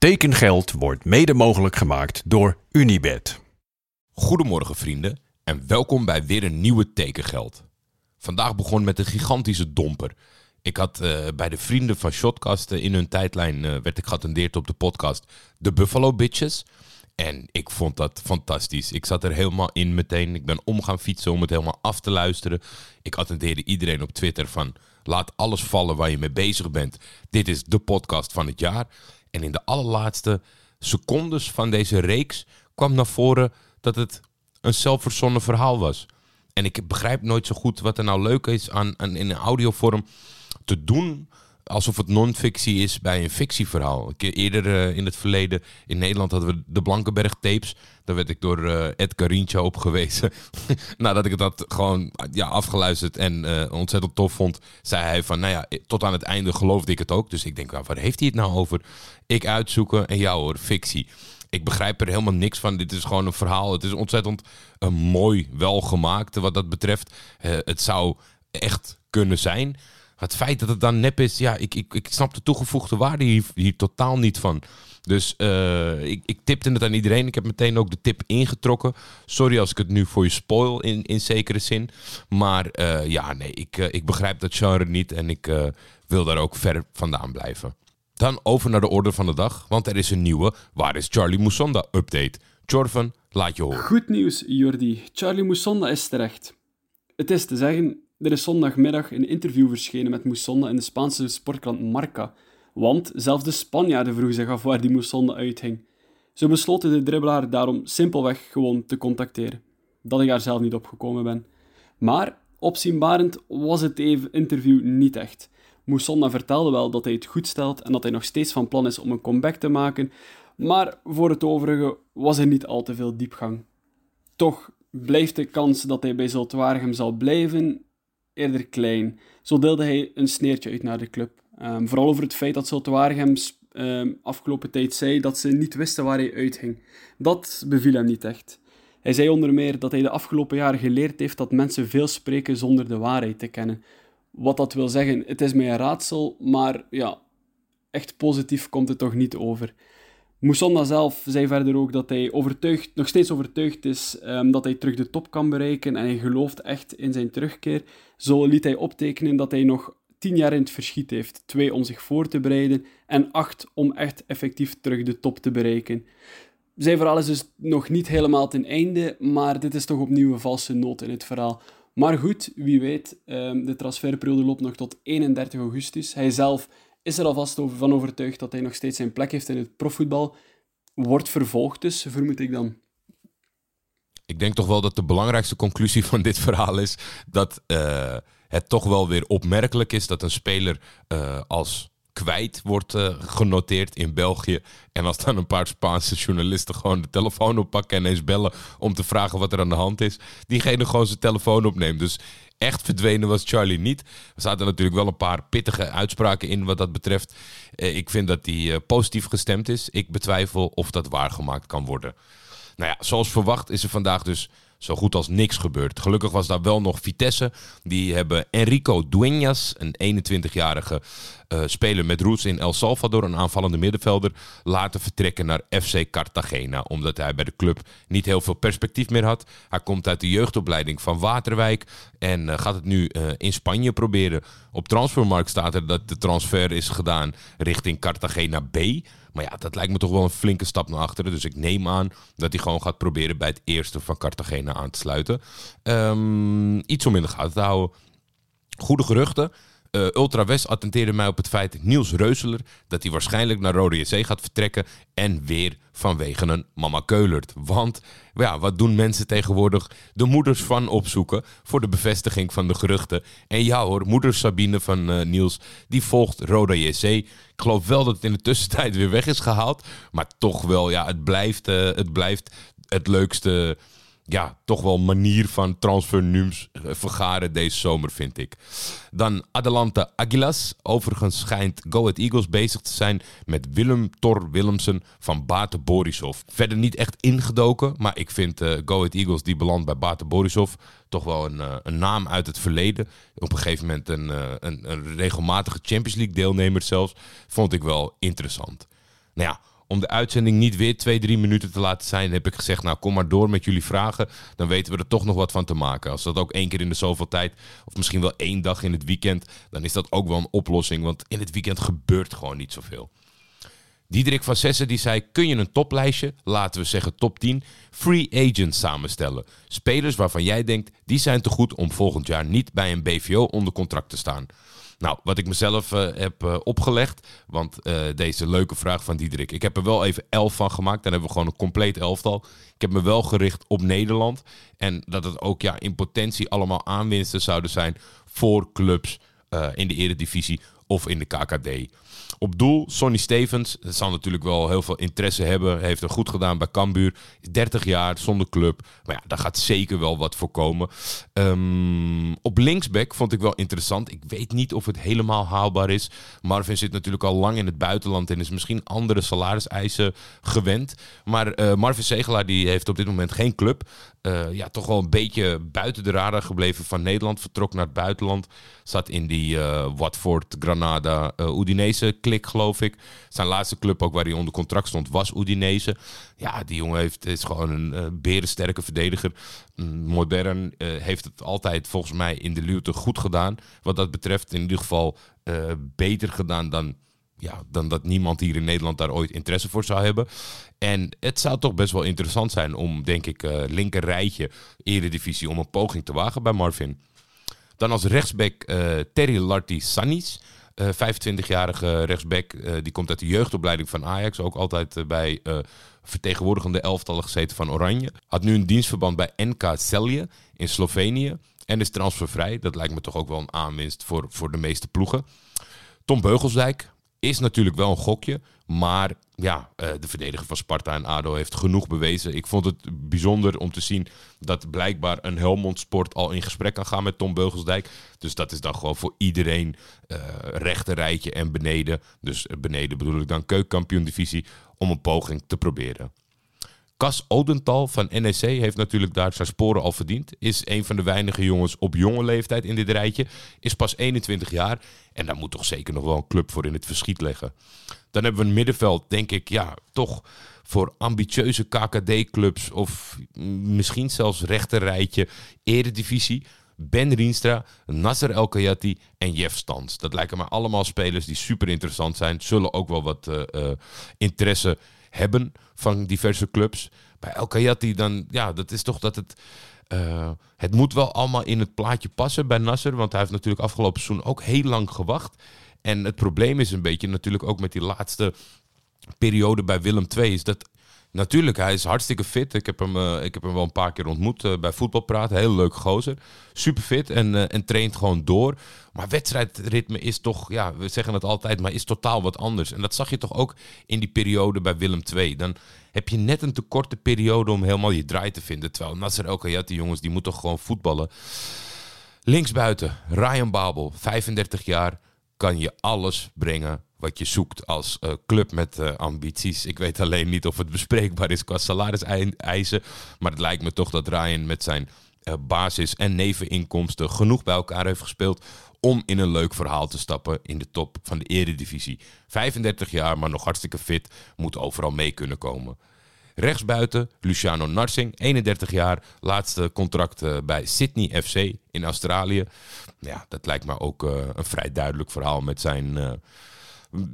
Tekengeld wordt mede mogelijk gemaakt door Unibed. Goedemorgen vrienden en welkom bij weer een nieuwe Tekengeld. Vandaag begon met een gigantische domper. Ik had eh, bij de vrienden van Shotcast in hun tijdlijn eh, werd ik geattendeerd op de podcast The Buffalo Bitches. En ik vond dat fantastisch. Ik zat er helemaal in meteen. Ik ben om gaan fietsen om het helemaal af te luisteren. Ik attendeerde iedereen op Twitter van laat alles vallen waar je mee bezig bent. Dit is de podcast van het jaar. En in de allerlaatste secondes van deze reeks kwam naar voren dat het een zelfverzonnen verhaal was. En ik begrijp nooit zo goed wat er nou leuk is aan, aan in een audiovorm te doen alsof het non-fictie is bij een fictieverhaal. Eerder uh, in het verleden in Nederland hadden we de Blankenberg tapes. Daar werd ik door uh, Ed Carintje op gewezen. Nadat ik dat gewoon ja, afgeluisterd en uh, ontzettend tof vond, zei hij van, nou ja, tot aan het einde geloofde ik het ook. Dus ik denk, nou, waar heeft hij het nou over? Ik uitzoeken en jou hoor, fictie. Ik begrijp er helemaal niks van. Dit is gewoon een verhaal. Het is ontzettend mooi, wel gemaakt wat dat betreft. het zou echt kunnen zijn. Het feit dat het dan nep is, ja, ik, ik, ik snap de toegevoegde waarde hier, hier totaal niet van. Dus uh, ik, ik tipte het aan iedereen. Ik heb meteen ook de tip ingetrokken. Sorry als ik het nu voor je spoil in, in zekere zin. Maar uh, ja, nee, ik, uh, ik begrijp dat genre niet en ik wil daar ook ver vandaan blijven. Dan over naar de orde van de dag, want er is een nieuwe Waar is Charlie Mousonda update. Jorvan, laat je horen. Goed nieuws, Jordi. Charlie Mousonda is terecht. Het is te zeggen, er is zondagmiddag een interview verschenen met Moussonda in de Spaanse sportkrant Marca. Want zelfs de Spanjaarden vroegen zich af waar die Moussonda uithing. Ze besloten de dribbelaar daarom simpelweg gewoon te contacteren. Dat ik daar zelf niet op gekomen ben. Maar opzienbarend was het even interview niet echt. Moussonda vertelde wel dat hij het goed stelt en dat hij nog steeds van plan is om een comeback te maken, maar voor het overige was er niet al te veel diepgang. Toch blijft de kans dat hij bij Zultwaregem zal blijven eerder klein. Zo deelde hij een sneertje uit naar de club. Um, vooral over het feit dat Zultuaregem um, afgelopen tijd zei dat ze niet wisten waar hij uitging. Dat beviel hem niet echt. Hij zei onder meer dat hij de afgelopen jaren geleerd heeft dat mensen veel spreken zonder de waarheid te kennen. Wat dat wil zeggen, het is mij een raadsel, maar ja, echt positief komt het toch niet over. Moussonda zelf zei verder ook dat hij overtuigd, nog steeds overtuigd is um, dat hij terug de top kan bereiken en hij gelooft echt in zijn terugkeer. Zo liet hij optekenen dat hij nog tien jaar in het verschiet heeft. Twee om zich voor te bereiden en acht om echt effectief terug de top te bereiken. Zijn verhaal is dus nog niet helemaal ten einde, maar dit is toch opnieuw een valse noot in het verhaal. Maar goed, wie weet, um, de transferperiode loopt nog tot 31 augustus. Hij zelf is er alvast van overtuigd dat hij nog steeds zijn plek heeft in het profvoetbal. Wordt vervolgd dus, vermoed ik dan. Ik denk toch wel dat de belangrijkste conclusie van dit verhaal is dat uh, het toch wel weer opmerkelijk is dat een speler uh, als kwijt wordt uh, genoteerd in België. En als dan een paar Spaanse journalisten gewoon de telefoon oppakken en eens bellen om te vragen wat er aan de hand is, diegene gewoon zijn telefoon opneemt. Dus echt verdwenen was Charlie niet. Er zaten natuurlijk wel een paar pittige uitspraken in wat dat betreft. Eh, ik vind dat uh, positief gestemd is. Ik betwijfel of dat waargemaakt kan worden. Nou ja, zoals verwacht is er vandaag dus zo goed als niks gebeurd. Gelukkig was daar wel nog Vitesse. Die hebben Enrico Dueñas, een 21-jarige uh, speler met roots in El Salvador, een aanvallende middenvelder, laten vertrekken naar FC Cartagena. Omdat hij bij de club niet heel veel perspectief meer had. Hij komt uit de jeugdopleiding van Waterwijk en uh, gaat het nu uh, in Spanje proberen. Op transfermarkt staat er dat de transfer is gedaan richting Cartagena B. Maar ja, dat lijkt me toch wel een flinke stap naar achteren. Dus ik neem aan dat hij gewoon gaat proberen bij het eerste van Cartagena aan te sluiten. Um, iets om in de gaten te houden. Goede geruchten. Uh, Ultra attenteerde mij op het feit Niels Reuseler dat hij waarschijnlijk naar Rode JC gaat vertrekken en weer vanwege een mama keulert. Want ja, wat doen mensen tegenwoordig? De moeders van opzoeken voor de bevestiging van de geruchten. En ja hoor, moeder Sabine van uh, Niels, die volgt Roda JC. Ik geloof wel dat het in de tussentijd weer weg is gehaald. Maar toch wel, ja, het blijft, uh, het, blijft het leukste ja, toch wel manier van transfernums eh, vergaren deze zomer, vind ik. Dan Adelante Aguilas. Overigens schijnt Go Ahead Eagles bezig te zijn met Willem Tor Willemsen van Bate Borisov. Verder niet echt ingedoken, maar ik vind uh, Go Ahead Eagles die belandt bij Bate Borisov toch wel een, uh, een naam uit het verleden. Op een gegeven moment een, een, een regelmatige Champions League deelnemer zelfs. Vond ik wel interessant. Nou ja, om de uitzending niet weer twee, drie minuten te laten zijn, heb ik gezegd, nou kom maar door met jullie vragen. Dan weten we er toch nog wat van te maken. Als dat ook één keer in de zoveel tijd, of misschien wel één dag in het weekend, dan is dat ook wel een oplossing. Want in het weekend gebeurt gewoon niet zoveel. Diederik van Sessen die zei: Kun je een toplijstje, laten we zeggen top 10, free agents samenstellen? Spelers waarvan jij denkt, die zijn te goed om volgend jaar niet bij een BVO onder contract te staan. Nou, wat ik mezelf uh, heb uh, opgelegd, want uh, deze leuke vraag van Diederik. Ik heb er wel even elf van gemaakt. Dan hebben we gewoon een compleet elftal. Ik heb me wel gericht op Nederland. En dat het ook ja, in potentie allemaal aanwinsten zouden zijn voor clubs in de eredivisie of in de KKD. Op doel, Sonny Stevens. Dat zal natuurlijk wel heel veel interesse hebben. Heeft er goed gedaan bij Cambuur. 30 jaar zonder club. Maar ja, daar gaat zeker wel wat voor komen. Um, op linksback vond ik wel interessant. Ik weet niet of het helemaal haalbaar is. Marvin zit natuurlijk al lang in het buitenland en is misschien andere salariseisen gewend. Maar uh, Marvin Segelaar die heeft op dit moment geen club. Uh, ja, toch wel een beetje buiten de radar gebleven van Nederland. Vertrok naar het buitenland. Zat in die uh, Watford, Granada, Udinese klik, geloof ik. Zijn laatste club ook waar hij onder contract stond was Udinese. Ja, die jongen heeft, is gewoon een uh, berensterke verdediger. Modern heeft het altijd volgens mij in de Luwte goed gedaan. Wat dat betreft in ieder geval beter gedaan dan ja, dan dat niemand hier in Nederland daar ooit interesse voor zou hebben. En het zou toch best wel interessant zijn om, denk ik, uh, linker rijtje eredivisie om een poging te wagen bij Marvin. Dan als rechtsback uh, Terry Larty Sannis. Uh, 25-jarige rechtsback, die komt uit de jeugdopleiding van Ajax. Ook altijd bij vertegenwoordigende elftallen gezeten van Oranje. Had nu een dienstverband bij NK Celje in Slovenië. En is transfervrij. Dat lijkt me toch ook wel een aanwinst voor, voor de meeste ploegen. Tom Beugelsdijk, is natuurlijk wel een gokje. Maar ja, uh, de verdediger van Sparta en ADO heeft genoeg bewezen. Ik vond het bijzonder om te zien dat blijkbaar een Helmond Sport al in gesprek kan gaan met Tom Beugelsdijk. Dus dat is dan gewoon voor iedereen uh, rechter rijtje en beneden. Dus beneden bedoel ik dan keukenkampioen divisie om een poging te proberen. Cas Odental van NEC heeft natuurlijk daar zijn sporen al verdiend. Is een van de weinige jongens op jonge leeftijd in dit rijtje. Is pas 21 jaar. En daar moet toch zeker nog wel een club voor in het verschiet leggen. Dan hebben we een middenveld, denk ik, ja, toch voor ambitieuze KKD-clubs. Of misschien zelfs rechterrijtje, eredivisie. Ben Rienstra, Nasser El Kayati en Jeff Stans. Dat lijken me allemaal spelers die super interessant zijn. Zullen ook wel wat uh, uh, interesse van diverse clubs. Bij El Kayati dan, ja, dat is toch dat het... Uh, het moet wel allemaal in het plaatje passen bij Nasser. Want hij heeft natuurlijk afgelopen seizoen ook heel lang gewacht. En het probleem is een beetje natuurlijk ook met die laatste periode bij Willem II... is dat Natuurlijk, hij is hartstikke fit. Ik heb hem, uh, ik heb hem wel een paar keer ontmoet uh, bij voetbalpraten. Heel leuk gozer. Super fit en, uh, en traint gewoon door. Maar wedstrijdritme is toch, ja, we zeggen het altijd, maar is totaal wat anders. En dat zag je toch ook in die periode bij Willem II. Dan heb je net een te korte periode om helemaal je draai te vinden. Terwijl Nasser El die jongens, die moet toch gewoon voetballen. Linksbuiten, Ryan Babel, 35 jaar, kan je alles brengen wat je zoekt als uh, club met uh, ambities. Ik weet alleen niet of het bespreekbaar is qua salariseisen. Maar het lijkt me toch dat Ryan met zijn uh, basis- en neveninkomsten genoeg bij elkaar heeft gespeeld om in een leuk verhaal te stappen in de top van de eredivisie. 35 jaar, maar nog hartstikke fit, moet overal mee kunnen komen. Rechtsbuiten Luciano Narsing, 31 jaar, laatste contract bij Sydney FC in Australië. Ja, dat lijkt me ook een vrij duidelijk verhaal met zijn...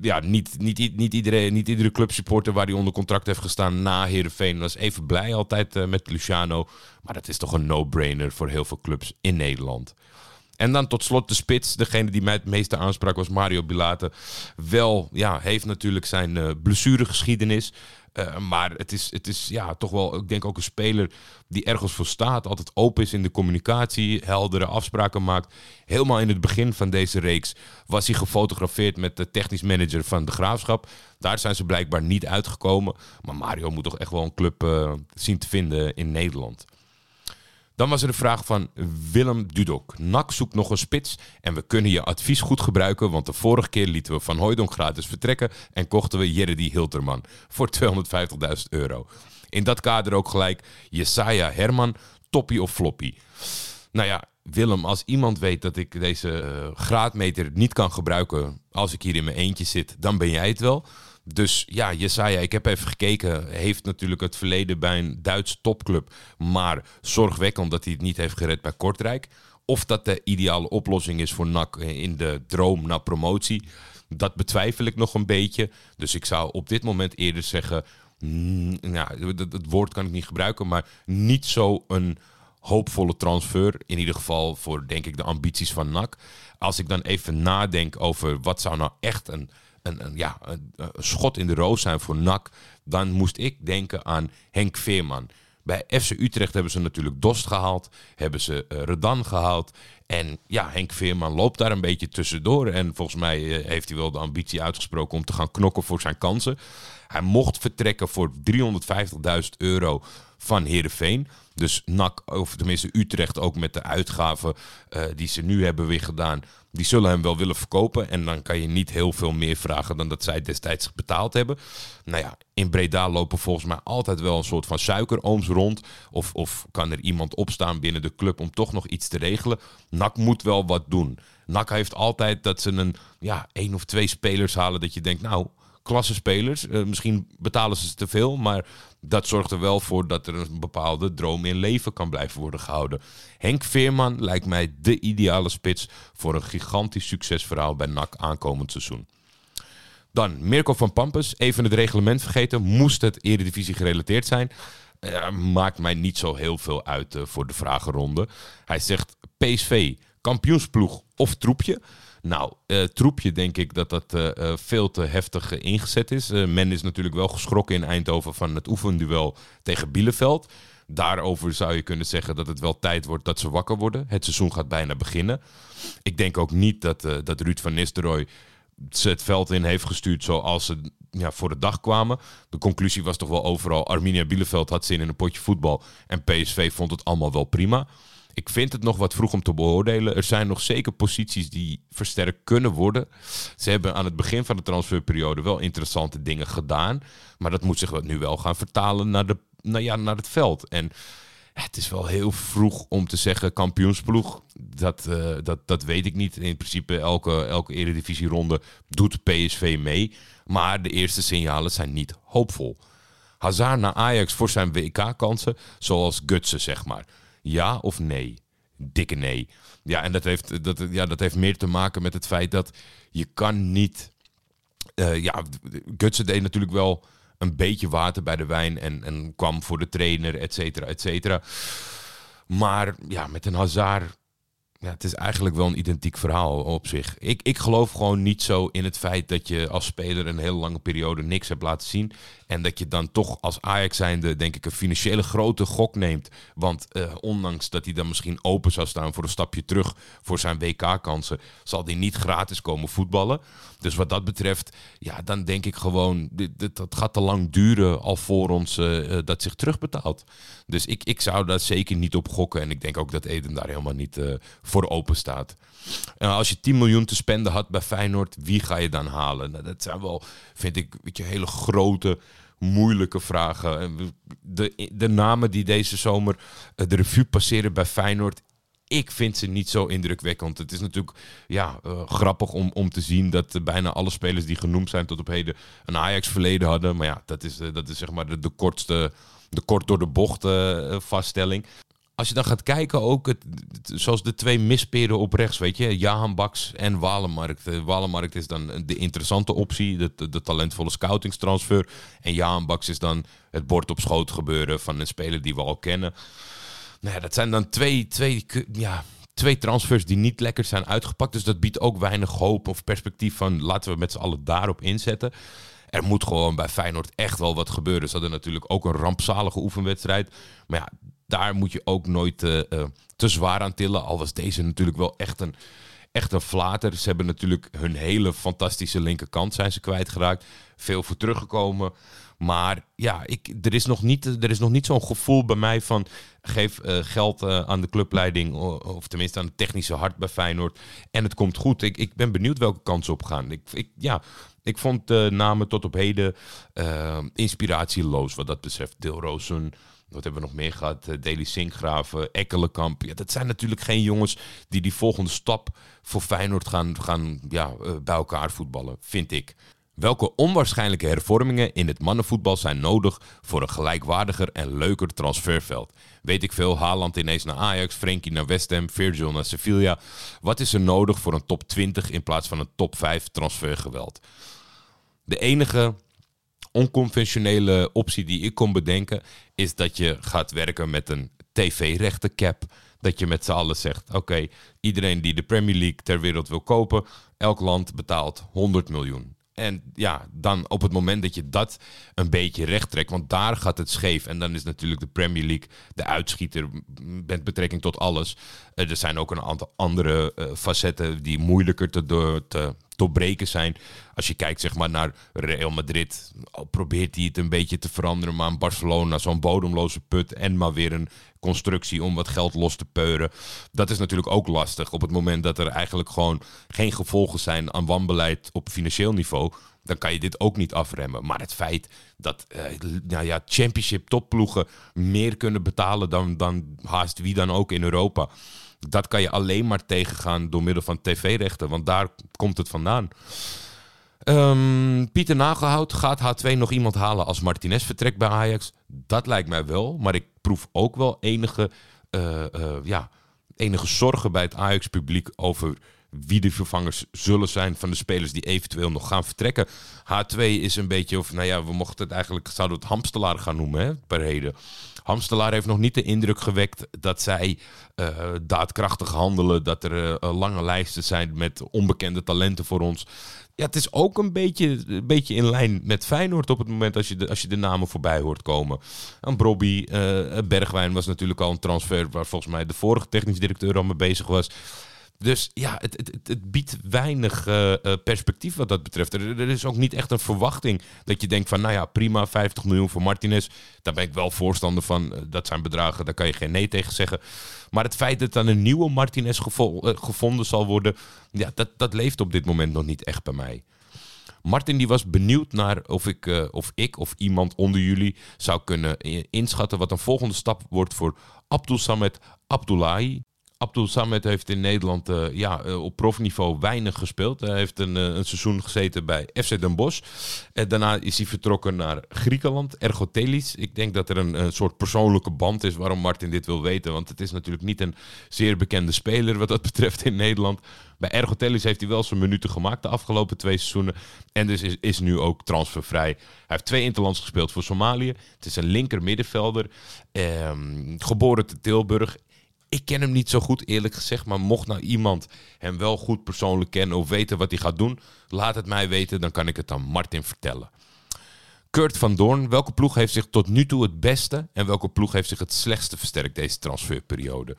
Ja, niet, niet, niet, iedereen, niet iedere clubsupporter waar hij onder contract heeft gestaan na Heerenveen was even blij altijd uh, met Luciano. Maar dat is toch een no-brainer voor heel veel clubs in Nederland. En dan tot slot de spits. Degene die mij het meeste aansprak was Mario Bilate. Wel, ja, heeft natuurlijk zijn uh, blessuregeschiedenis. Uh, maar het is, het is ja, toch wel, ik denk ook een speler die ergens voor staat. Altijd open is in de communicatie, heldere afspraken maakt. Helemaal in het begin van deze reeks was hij gefotografeerd met de technisch manager van de Graafschap. Daar zijn ze blijkbaar niet uitgekomen. Maar Mario moet toch echt wel een club uh, zien te vinden in Nederland. Dan was er de vraag van Willem Dudok. NAC zoekt nog een spits en we kunnen je advies goed gebruiken, want de vorige keer lieten we Van Hooydonk gratis vertrekken en kochten we Jeredy Hilterman voor 250.000 euro. In dat kader ook gelijk Jesaja Herman, toppie of floppy. Nou ja, Willem, als iemand weet dat ik deze uh, graadmeter niet kan gebruiken als ik hier in mijn eentje zit, dan ben jij het wel. Dus ja, Jesaja, ik heb even gekeken. Heeft natuurlijk het verleden bij een Duitse topclub. Maar zorgwekkend dat hij het niet heeft gered bij Kortrijk. Of dat de ideale oplossing is voor NAC in de droom naar promotie. Dat betwijfel ik nog een beetje. Dus ik zou op dit moment eerder zeggen. mm, het, het woord kan ik niet gebruiken. Maar niet zo een hoopvolle transfer. In ieder geval voor, denk ik, de ambities van NAC. Als ik dan even nadenk over wat zou nou echt een, een, ja, een, een schot in de roos zijn voor NAC. Dan moest ik denken aan Henk Veerman. Bij FC Utrecht hebben ze natuurlijk Dost gehaald. Hebben ze eh, Redan gehaald. En ja, Henk Veerman loopt daar een beetje tussendoor. En volgens mij eh, heeft hij wel de ambitie uitgesproken om te gaan knokken voor zijn kansen. Hij mocht vertrekken voor 350.000 euro van Heerenveen. Dus NAC, of tenminste Utrecht ook met de uitgaven eh, die ze nu hebben weer gedaan. Die zullen hem wel willen verkopen. En dan kan je niet heel veel meer vragen dan dat zij destijds betaald hebben. Nou ja, in Breda lopen volgens mij altijd wel een soort van suikerooms rond. Of, of kan er iemand opstaan binnen de club om toch nog iets te regelen. NAC moet wel wat doen. NAC heeft altijd dat ze een, ja, één of twee spelers halen dat je denkt, nou, klasse spelers. Eh, misschien betalen ze te veel, maar dat zorgt er wel voor dat er een bepaalde droom in leven kan blijven worden gehouden. Henk Veerman lijkt mij de ideale spits voor een gigantisch succesverhaal bij NAC aankomend seizoen. Dan Mirko van Pampus, even het reglement vergeten. Moest het Eredivisie gerelateerd zijn? Eh, maakt mij niet zo heel veel uit eh, voor de vragenronde. Hij zegt PSV, kampioensploeg of troepje? Nou, eh, troepje denk ik dat dat eh, eh, veel te heftig ingezet is. Men is natuurlijk wel geschrokken in Eindhoven van het oefenduel tegen Bielefeld. Daarover zou je kunnen zeggen dat het wel tijd wordt dat ze wakker worden. Het seizoen gaat bijna beginnen. Ik denk ook niet dat, dat Ruud van Nistelrooy ze het veld in heeft gestuurd zoals ze ja, voor de dag kwamen. De conclusie was toch wel overal... Arminia Bielefeld had zin in een potje voetbal... en PSV vond het allemaal wel prima. Ik vind het nog wat vroeg om te beoordelen. Er zijn nog zeker posities die versterkt kunnen worden. Ze hebben aan het begin van de transferperiode wel interessante dingen gedaan. Maar dat moet zich nu wel gaan vertalen naar, de, nou ja, naar het veld. En het is wel heel vroeg om te zeggen kampioensploeg. Dat, eh, dat, dat weet ik niet. In principe elke, elke eredivisieronde doet PSV mee. Maar de eerste signalen zijn niet hoopvol. Hazard naar Ajax voor zijn WK-kansen, zoals Gutsen zeg maar. Ja of nee? Dikke nee. Ja, en dat heeft, dat, ja, dat heeft meer te maken met het feit dat je kan niet... eh ja, Gutsen deed natuurlijk wel een beetje water bij de wijn en, en kwam voor de trainer, et cetera, et cetera. Maar ja, met een Hazard... Ja, het is eigenlijk wel een identiek verhaal op zich. Ik, ik geloof gewoon niet zo in het feit dat je als speler een hele lange periode niks hebt laten zien. En dat je dan toch als Ajax zijnde, denk ik, een financiële grote gok neemt. Want eh, ondanks dat hij dan misschien open zou staan voor een stapje terug voor zijn WK-kansen, zal hij niet gratis komen voetballen. Dus wat dat betreft, ja, dan denk ik gewoon, dit, dat gaat te lang duren al voor ons eh, eh, dat zich terugbetaalt. Dus ik, ik zou daar zeker niet op gokken. En ik denk ook dat Eden daar helemaal niet eh, voor open staat. En als je 10 miljoen te spenden had bij Feyenoord, wie ga je dan halen? Nou, dat zijn wel, vind ik, weet je, hele grote, moeilijke vragen. De, de namen die deze zomer eh, de revue passeren bij Feyenoord, ik vind ze niet zo indrukwekkend. Het is natuurlijk ja, eh, grappig om, om te zien dat eh, bijna alle spelers die genoemd zijn tot op heden een Ajax-verleden hadden. Maar ja, dat is, dat is zeg maar de, de kortste, de kort door de bocht vaststelling. Als je dan gaat kijken ook, het, zoals de twee misperen op rechts, weet je, Jahan Baks en Walenmarkt. Eh, Walenmarkt is dan de interessante optie, de, de, talentvolle scoutingstransfer. En Jahan Baks is dan het bord op schoot gebeuren van een speler die we al kennen. Nou ja, dat zijn dan twee, twee, ja, twee transfers die niet lekker zijn uitgepakt. Dus dat biedt ook weinig hoop of perspectief van laten we met z'n allen daarop inzetten. Er moet gewoon bij Feyenoord echt wel wat gebeuren. Ze hadden natuurlijk ook een rampzalige oefenwedstrijd. Maar ja, daar moet je ook nooit eh, eh, te zwaar aan tillen. Al was deze natuurlijk wel echt een, echt een flater. Ze hebben natuurlijk hun hele fantastische linkerkant zijn ze kwijtgeraakt. Veel voor teruggekomen. Maar ja, ik, er is nog niet, er is nog niet zo'n gevoel bij mij van... geef eh, geld aan de clubleiding, of tenminste aan het technische hart bij Feyenoord. En het komt goed. Ik, ik ben benieuwd welke kansen opgaan. Ik, ik, ja, ik vond de namen tot op heden inspiratieloos wat dat betreft. Deelrozen, wat hebben we nog meer gehad? Uh, Deli Sinkgraven, Ekkelenkamp. Ja, dat zijn natuurlijk geen jongens die die volgende stap voor Feyenoord gaan, gaan ja, eh, bij elkaar voetballen, vind ik. Welke onwaarschijnlijke hervormingen in het mannenvoetbal zijn nodig voor een gelijkwaardiger en leuker transferveld? Weet ik veel, Haaland ineens naar Ajax, Frenkie naar West Ham, Virgil naar Sevilla. Wat is er nodig voor een top 20 in plaats van een top 5 transfergeweld? De enige onconventionele optie die ik kon bedenken is dat je gaat werken met een tv-rechtencap. Dat je met z'n allen zegt: oké, iedereen die de Premier League ter wereld wil kopen, elk land betaalt 100 miljoen. En ja, dan op het moment dat je dat een beetje recht trekt, want daar gaat het scheef. En dan is natuurlijk de Premier League de uitschieter met betrekking tot alles. Uh, er zijn ook een aantal andere uh, facetten die moeilijker te, te, doorbreken zijn. Als je kijkt zeg maar, naar Real Madrid, probeert hij het een beetje te veranderen. Maar in Barcelona, zo'n bodemloze put en maar weer een constructie om wat geld los te peuren. Dat is natuurlijk ook lastig op het moment dat er eigenlijk gewoon geen gevolgen zijn aan wanbeleid op financieel niveau. Dan kan je dit ook niet afremmen. Maar het feit dat uh, nou ja, championship topploegen meer kunnen betalen dan, dan haast wie dan ook in Europa. Dat kan je alleen maar tegengaan door middel van tv-rechten. Want daar komt het vandaan. Um, Pieter Nagelhout, gaat H2 nog iemand halen als Martinez vertrekt bij Ajax? Dat lijkt mij wel, maar ik proef ook wel enige, uh, uh, ja, enige zorgen bij het Ajax-publiek over wie de vervangers zullen zijn van de spelers die eventueel nog gaan vertrekken. H2 is een beetje, of nou ja, we mochten het eigenlijk, zouden het hamstelaar gaan noemen, hè, per heden. Hamstelaar heeft nog niet de indruk gewekt dat zij uh, daadkrachtig handelen, dat er uh, lange lijsten zijn met onbekende talenten voor ons. Ja, het is ook een beetje, een beetje in lijn met Feyenoord op het moment als je de, als je de namen voorbij hoort komen. En Brobby, uh, Bergwijn was natuurlijk al een transfer waar volgens mij de vorige technisch directeur al mee bezig was. Dus ja, het, het, het biedt weinig uh, perspectief wat dat betreft. Er, is ook niet echt een verwachting dat je denkt van, nou ja, prima, 50 miljoen voor Martinez. Daar ben ik wel voorstander van. Dat zijn bedragen, daar kan je geen nee tegen zeggen. Maar het feit dat dan een nieuwe Martinez gevo gevonden zal worden, ja, dat, dat leeft op dit moment nog niet echt bij mij. Martin die was benieuwd naar of ik, of ik of iemand onder jullie zou kunnen inschatten wat een volgende stap wordt voor Abdul Samet Abdullahi. Abdul Samet heeft in Nederland uh, ja, uh, op profniveau weinig gespeeld. Hij heeft een, uh, een seizoen gezeten bij FC Den Bosch. Daarna is hij vertrokken naar Griekenland, Ergotelis. Ik denk dat er een, een, soort persoonlijke band is waarom Martin dit wil weten. Want het is natuurlijk niet een zeer bekende speler wat dat betreft in Nederland. Bij Ergotelis heeft hij wel zijn minuten gemaakt de afgelopen twee seizoenen. En dus is, is nu ook transfervrij. Hij heeft twee interlands gespeeld voor Somalië. Het is een linker middenvelder. Ehm, geboren te Tilburg ik ken hem niet zo goed, eerlijk gezegd. Maar mocht nou iemand hem wel goed persoonlijk kennen of weten wat hij gaat doen, laat het mij weten. Dan kan ik het aan Martin vertellen. Kurt van Doorn, welke ploeg heeft zich tot nu toe het beste en welke ploeg heeft zich het slechtste versterkt deze transferperiode?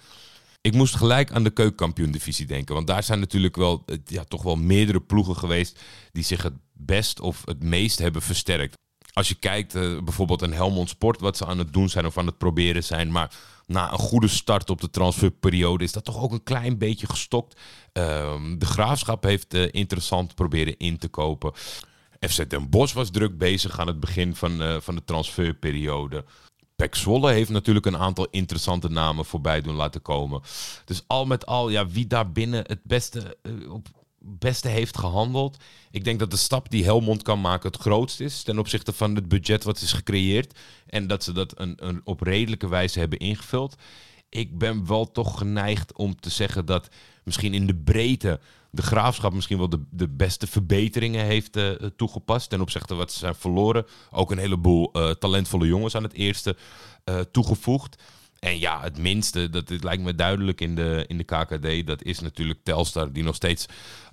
Ik moest gelijk aan de keukenkampioen-divisie denken. Want daar zijn natuurlijk wel, ja, toch wel meerdere ploegen geweest die zich het best of het meest hebben versterkt. Als je kijkt, uh, bijvoorbeeld een Helmond Sport, wat ze aan het doen zijn of aan het proberen zijn. Maar na een goede start op de transferperiode is dat toch ook een klein beetje gestokt. Um, de Graafschap heeft uh, interessant proberen in te kopen. FC Den Bosch was druk bezig aan het begin van, uh, van de transferperiode. Pek Zwolle heeft natuurlijk een aantal interessante namen voorbij doen laten komen. Dus al met al, ja, wie daar binnen het beste uh, op beste heeft gehandeld. Ik denk dat de stap die Helmond kan maken het grootst is ten opzichte van het budget wat is gecreëerd. En dat ze dat een, een op redelijke wijze hebben ingevuld. Ik ben wel toch geneigd om te zeggen dat misschien in de breedte de graafschap misschien wel de, de beste verbeteringen heeft uh, toegepast ten opzichte wat ze zijn verloren. Ook een heleboel uh, talentvolle jongens aan het eerste uh, toegevoegd. En ja, het minste, dat het lijkt me duidelijk in de, in de KKD, dat is natuurlijk Telstar, die nog steeds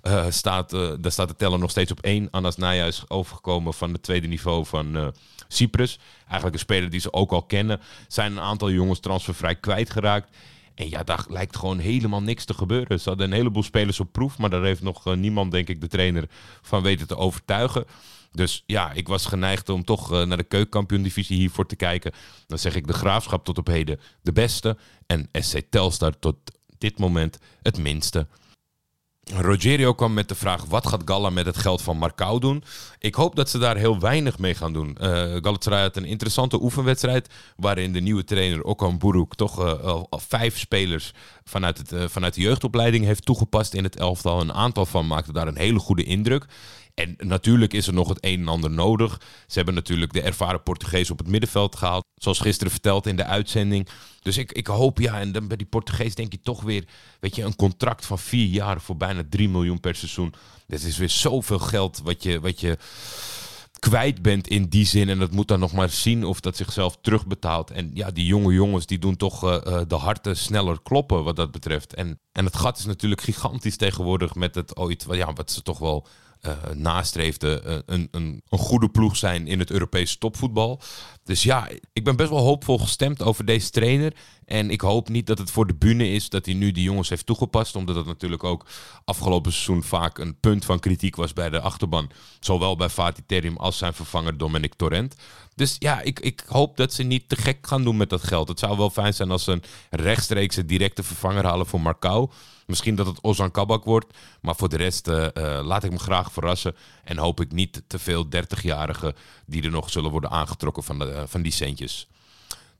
uh, staat, uh, daar staat de teller nog steeds op één. Anas Naya is overgekomen van het tweede niveau van uh, Cyprus. Eigenlijk een speler die ze ook al kennen. Zijn een aantal jongens transfervrij kwijtgeraakt. En ja, daar lijkt gewoon helemaal niks te gebeuren. Ze hadden een heleboel spelers op proef, maar daar heeft nog niemand, denk ik, de trainer van weten te overtuigen. Dus ja, ik was geneigd om toch uh, naar de keukenkampioen-divisie hiervoor te kijken. Dan zeg ik de Graafschap tot op heden de beste. En SC Telstar tot dit moment het minste. Rogerio kwam met de vraag: wat gaat Galla met het geld van Marcou doen? Ik hoop dat ze daar heel weinig mee gaan doen. Uh, Galatasaray had een interessante oefenwedstrijd. waarin de nieuwe trainer Okan Buruk toch uh, al, vijf spelers vanuit, het, uh, vanuit de jeugdopleiding heeft toegepast in het elftal. Een aantal van maakte daar een hele goede indruk. En natuurlijk is er nog het een en ander nodig. Ze hebben natuurlijk de ervaren Portugees op het middenveld gehaald. Zoals gisteren verteld in de uitzending. Dus ik, ik hoop, ja, en dan bij die Portugees denk je toch weer, weet je, een contract van vier jaar voor bijna 3 miljoen per seizoen. Dat is weer zoveel geld wat je, wat je kwijt bent in die zin. En dat moet dan nog maar zien of dat zichzelf terugbetaalt. En ja, die jonge jongens die doen toch uh, de harten sneller kloppen wat dat betreft. En, en het gat is natuurlijk gigantisch tegenwoordig met het ooit, ja, wat ze toch wel nastreefde uh, een, een, een, goede ploeg zijn in het Europese topvoetbal. Dus ja, ik ben best wel hoopvol gestemd over deze trainer. En ik hoop niet dat het voor de bühne is dat hij nu die jongens heeft toegepast. Omdat dat natuurlijk ook afgelopen seizoen vaak een punt van kritiek was bij de achterban. Zowel bij Fatih Terim als zijn vervanger Dominic Torrent. Dus ja, ik, ik hoop dat ze niet te gek gaan doen met dat geld. Het zou wel fijn zijn als ze een rechtstreekse directe vervanger halen voor Marcou. Misschien dat het Ozan Kabak wordt. Maar voor de rest uh, uh, laat ik me graag verrassen. En hoop ik niet te veel 30-jarigen die er nog zullen worden aangetrokken van, de, uh, van die centjes.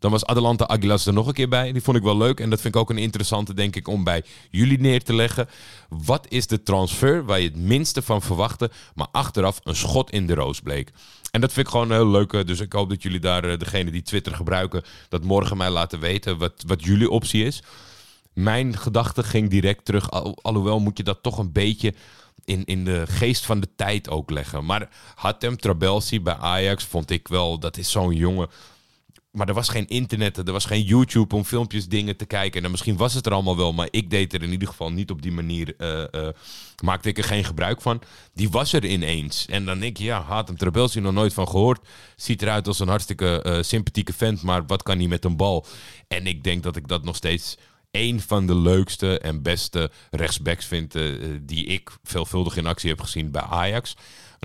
Dan was Adelante Aguilas er nog een keer bij. Die vond ik wel leuk. En dat vind ik ook een interessante, denk ik, om bij jullie neer te leggen. Wat is de transfer waar je het minste van verwachtte, maar achteraf een schot in de roos bleek? En dat vind ik gewoon heel leuk. Dus ik hoop dat jullie daar, degene die Twitter gebruiken, dat morgen mij laten weten wat, wat jullie optie is mijn gedachte ging direct terug. Al, alhoewel moet je dat toch een beetje in, in de geest van de tijd ook leggen. Maar Hatem Trabelsi bij Ajax vond ik wel, dat is zo'n jongen. Maar er was geen internet, er was geen YouTube om filmpjes, dingen te kijken. En misschien was het er allemaal wel, maar ik deed er in ieder geval niet op die manier. Uh, uh, maakte ik er geen gebruik van. Die was er ineens. En dan denk je, ja, Hatem Trabelsi nog nooit van gehoord. Ziet eruit als een hartstikke uh, sympathieke vent, maar wat kan hij met een bal? En ik denk dat ik dat nog steeds een van de leukste en beste rechtsbacks vind die ik veelvuldig in actie heb gezien bij Ajax.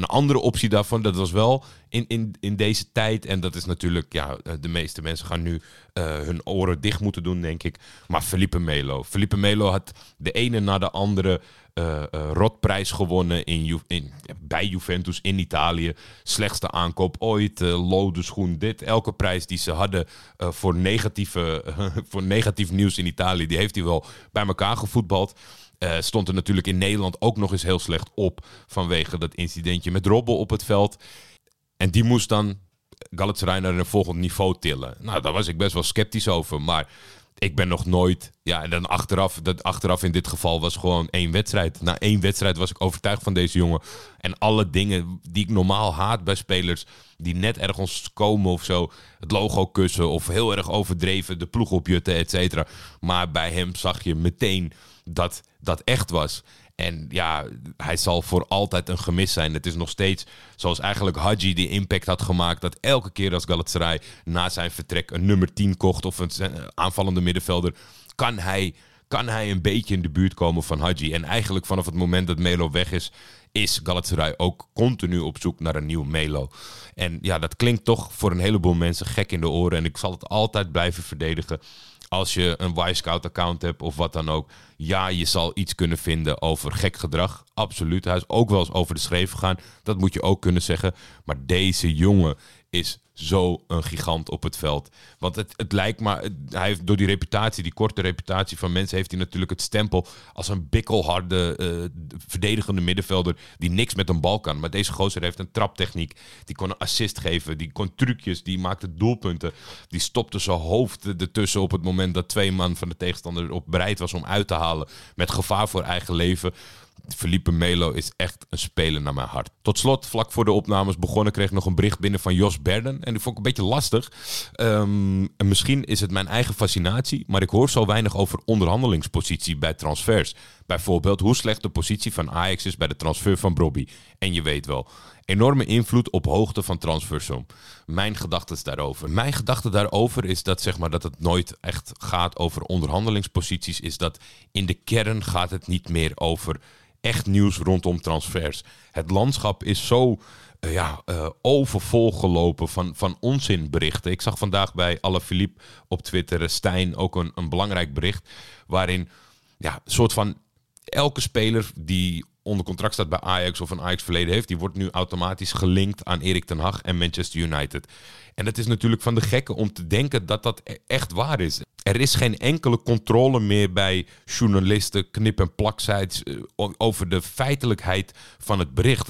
Een andere optie daarvan, dat was wel in, in, in deze tijd. En dat is natuurlijk, ja, de meeste mensen gaan nu uh, hun oren dicht moeten doen, denk ik. Maar Felipe Melo. Felipe Melo had de ene na de andere uh, uh, rotprijs gewonnen in, in, bij Juventus in Italië. Slechtste aankoop ooit, lode schoen, dit. Elke prijs die ze hadden voor, negatieve, voor negatief nieuws in Italië, die heeft hij wel bij elkaar gevoetbald. Uh, stond er natuurlijk in Nederland ook nog eens heel slecht op vanwege dat incidentje met Robben op het veld. En die moest dan Galatasaray naar een volgend niveau tillen. Nou, daar was ik best wel sceptisch over, maar ik ben nog nooit... Ja, en dan achteraf, dat achteraf in dit geval was gewoon één wedstrijd. Na één wedstrijd was ik overtuigd van deze jongen. En alle dingen die ik normaal haat bij spelers die net ergens komen of zo. Het logo kussen of heel erg overdreven, de ploeg opjutten, et cetera. Maar bij hem zag je meteen dat dat echt was. En ja, hij zal voor altijd een gemis zijn. Het is nog steeds zoals eigenlijk Hadji die impact had gemaakt. Dat elke keer als Galatasaray na zijn vertrek een nummer 10 kocht of een aanvallende middenvelder, kan hij, kan hij een beetje in de buurt komen van Hadji. En eigenlijk vanaf het moment dat Melo weg is, is Galatasaray ook continu op zoek naar een nieuw Melo. En ja, dat klinkt toch voor een heleboel mensen gek in de oren. En ik zal het altijd blijven verdedigen als je een Y-Scout-account hebt of wat dan ook. Ja, je zal iets kunnen vinden over gek gedrag. Absoluut. Hij is ook wel eens over de schreef gegaan. Dat moet je ook kunnen zeggen. Maar deze jongen is zo een gigant op het veld. Want het, het lijkt maar, hij heeft door die reputatie, die korte reputatie van mensen, heeft hij natuurlijk het stempel als een bikkelharde, uh, verdedigende middenvelder die niks met een bal kan. Maar deze gozer heeft een traptechniek. Die kon een assist geven, die kon trucjes, die maakte doelpunten. Die stopte zijn hoofd ertussen op het moment dat twee man van de tegenstander op bereid was om uit te halen. Met gevaar voor eigen leven. Felipe Melo is echt een speler naar mijn hart. Tot slot, vlak voor de opnames begonnen, kreeg ik nog een bericht binnen van Jos Berden. En die vond ik een beetje lastig. Um, en misschien is het mijn eigen fascinatie, maar ik hoor zo weinig over onderhandelingspositie bij transfers. Bijvoorbeeld hoe slecht de positie van Ajax is bij de transfer van Brobby. En je weet wel, enorme invloed op hoogte van transfersom. Mijn gedachten daarover. Mijn gedachte daarover is dat, zeg maar, dat het nooit echt gaat over onderhandelingsposities. Is dat in de kern gaat het niet meer over echt nieuws rondom transfers. Het landschap is zo uh, ja, uh, overvol gelopen van, van onzinberichten. Ik zag vandaag bij Philippe op Twitter, Stijn, ook een, een belangrijk bericht. Waarin ja, soort van elke speler die onder contract staat bij Ajax of een Ajax verleden heeft, die wordt nu automatisch gelinkt aan Erik ten Hag en Manchester United. En het is natuurlijk van de gekken om te denken dat dat e- echt waar is. Er is geen enkele controle meer bij journalisten, knip- en plaksites eh, over de feitelijkheid van het bericht.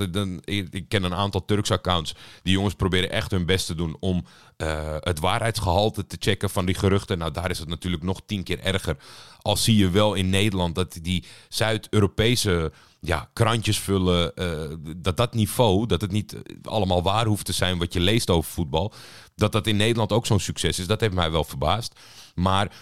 Ik ken een aantal Turks accounts. Die jongens proberen echt hun best te doen om uh, het waarheidsgehalte te checken van die geruchten. Nou, daar is het natuurlijk nog tien keer erger. Al zie je wel in Nederland dat die Zuid-Europese ja, krantjes vullen, uh, dat dat niveau, dat het niet allemaal waar hoeft te zijn wat je leest over voetbal, dat dat in Nederland ook zo'n succes is. Dat heeft mij wel verbaasd. Maar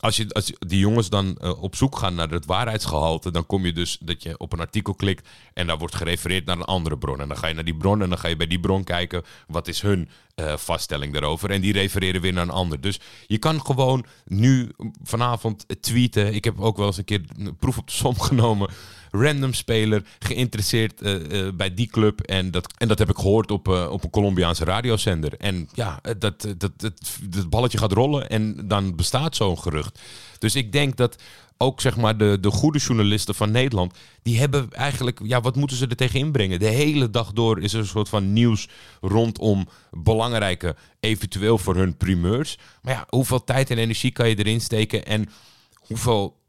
als, je, als die jongens dan uh, op zoek gaan naar het waarheidsgehalte, dan kom je dus dat je op een artikel klikt en daar wordt gerefereerd naar een andere bron. En dan ga je naar die bron en dan ga je bij die bron kijken wat is hun vaststelling daarover. En die refereren weer naar een ander. Dus je kan gewoon nu vanavond tweeten. Ik heb ook wel eens een keer een proef op de som genomen random speler geïnteresseerd uh, bij die club. En dat, en dat heb ik gehoord op, uh, op een Colombiaanse radiozender. En ja, dat, dat, dat, dat, balletje gaat rollen en dan bestaat zo'n gerucht. Dus ik denk dat ook zeg maar de, de goede journalisten van Nederland, die hebben eigenlijk, ja, wat moeten ze er tegen inbrengen? De hele dag door is er een soort van nieuws rondom belangrijke, eventueel voor hun primeurs. Maar ja, hoeveel tijd en energie kan je erin steken en hoeveel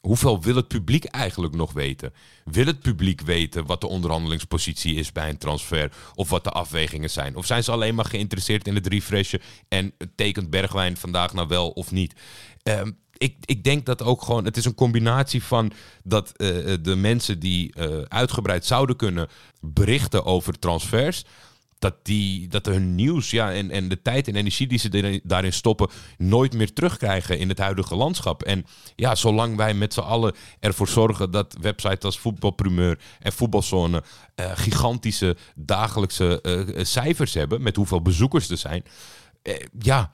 Hoeveel wil het publiek eigenlijk nog weten? Wil het publiek weten wat de onderhandelingspositie is bij een transfer? Of wat de afwegingen zijn? Of zijn ze alleen maar geïnteresseerd in het refreshen en tekent Bergwijn vandaag nou wel of niet? Um, ik, ik denk dat ook gewoon, het is een combinatie van dat uh, de mensen die uh, uitgebreid zouden kunnen berichten over transfers, dat, die, dat hun nieuws ja, en, en de tijd en energie die ze daarin stoppen, nooit meer terugkrijgen in het huidige landschap. En ja, zolang wij met z'n allen ervoor zorgen dat websites als Voetbalprimeur en Voetbalzone uh, gigantische dagelijkse uh, cijfers hebben met hoeveel bezoekers er zijn. Uh, ja.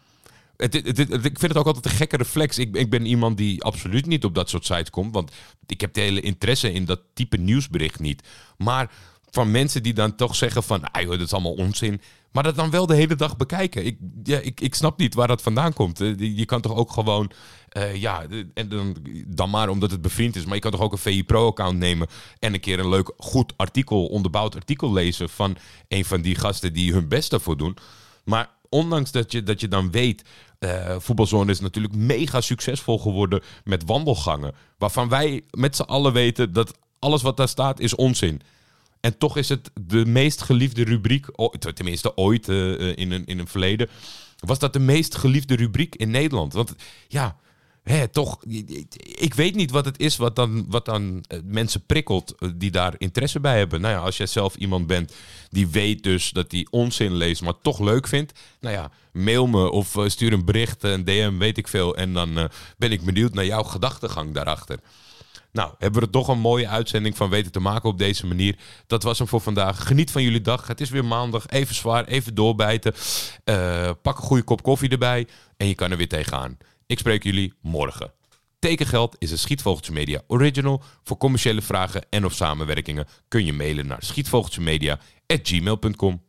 Ik vind het ook altijd een gekke reflex. Ik, ik, ben iemand die absoluut niet op dat soort sites komt. Want ik heb de hele interesse in dat type nieuwsbericht niet. Maar van mensen die dan toch zeggen van, ah dat is allemaal onzin. Maar dat dan wel de hele dag bekijken. Ik, ja, ik, ik snap niet waar dat vandaan komt. Je kan toch ook gewoon, uh, ja, en dan, dan maar omdat het bevriend is. Maar je kan toch ook een VI Pro-account nemen en een keer een leuk, goed artikel, onderbouwd artikel lezen van een van die gasten die hun best ervoor doen. Maar ondanks dat je, dat je dan weet, uh, voetbalzone is natuurlijk mega succesvol geworden met wandelgangen. Waarvan wij met z'n allen weten dat alles wat daar staat is onzin. En toch is het de meest geliefde rubriek, tenminste ooit uh, in, een, in een verleden, was dat de meest geliefde rubriek in Nederland. Want ja, hè, toch, ik weet niet wat het is wat dan, wat dan eh, mensen prikkelt die daar interesse bij hebben. Nou ja, als jij zelf iemand bent die weet dus dat hij onzin leest, maar toch leuk vindt. Nou ja, mail me of stuur een bericht, een DM, weet ik veel. En dan ben ik benieuwd naar jouw gedachtegang daarachter. Nou, hebben we er toch een mooie uitzending van weten te maken op deze manier. Dat was hem voor vandaag. Geniet van jullie dag. Het is weer maandag. Even zwaar, even doorbijten. Uh, pak een goede kop koffie erbij en je kan er weer tegenaan. Ik spreek jullie morgen. Tekengeld is een Schietvogeltje Media original. Voor commerciële vragen en of samenwerkingen kun je mailen naar schietvogeltjemedia.gmail.com.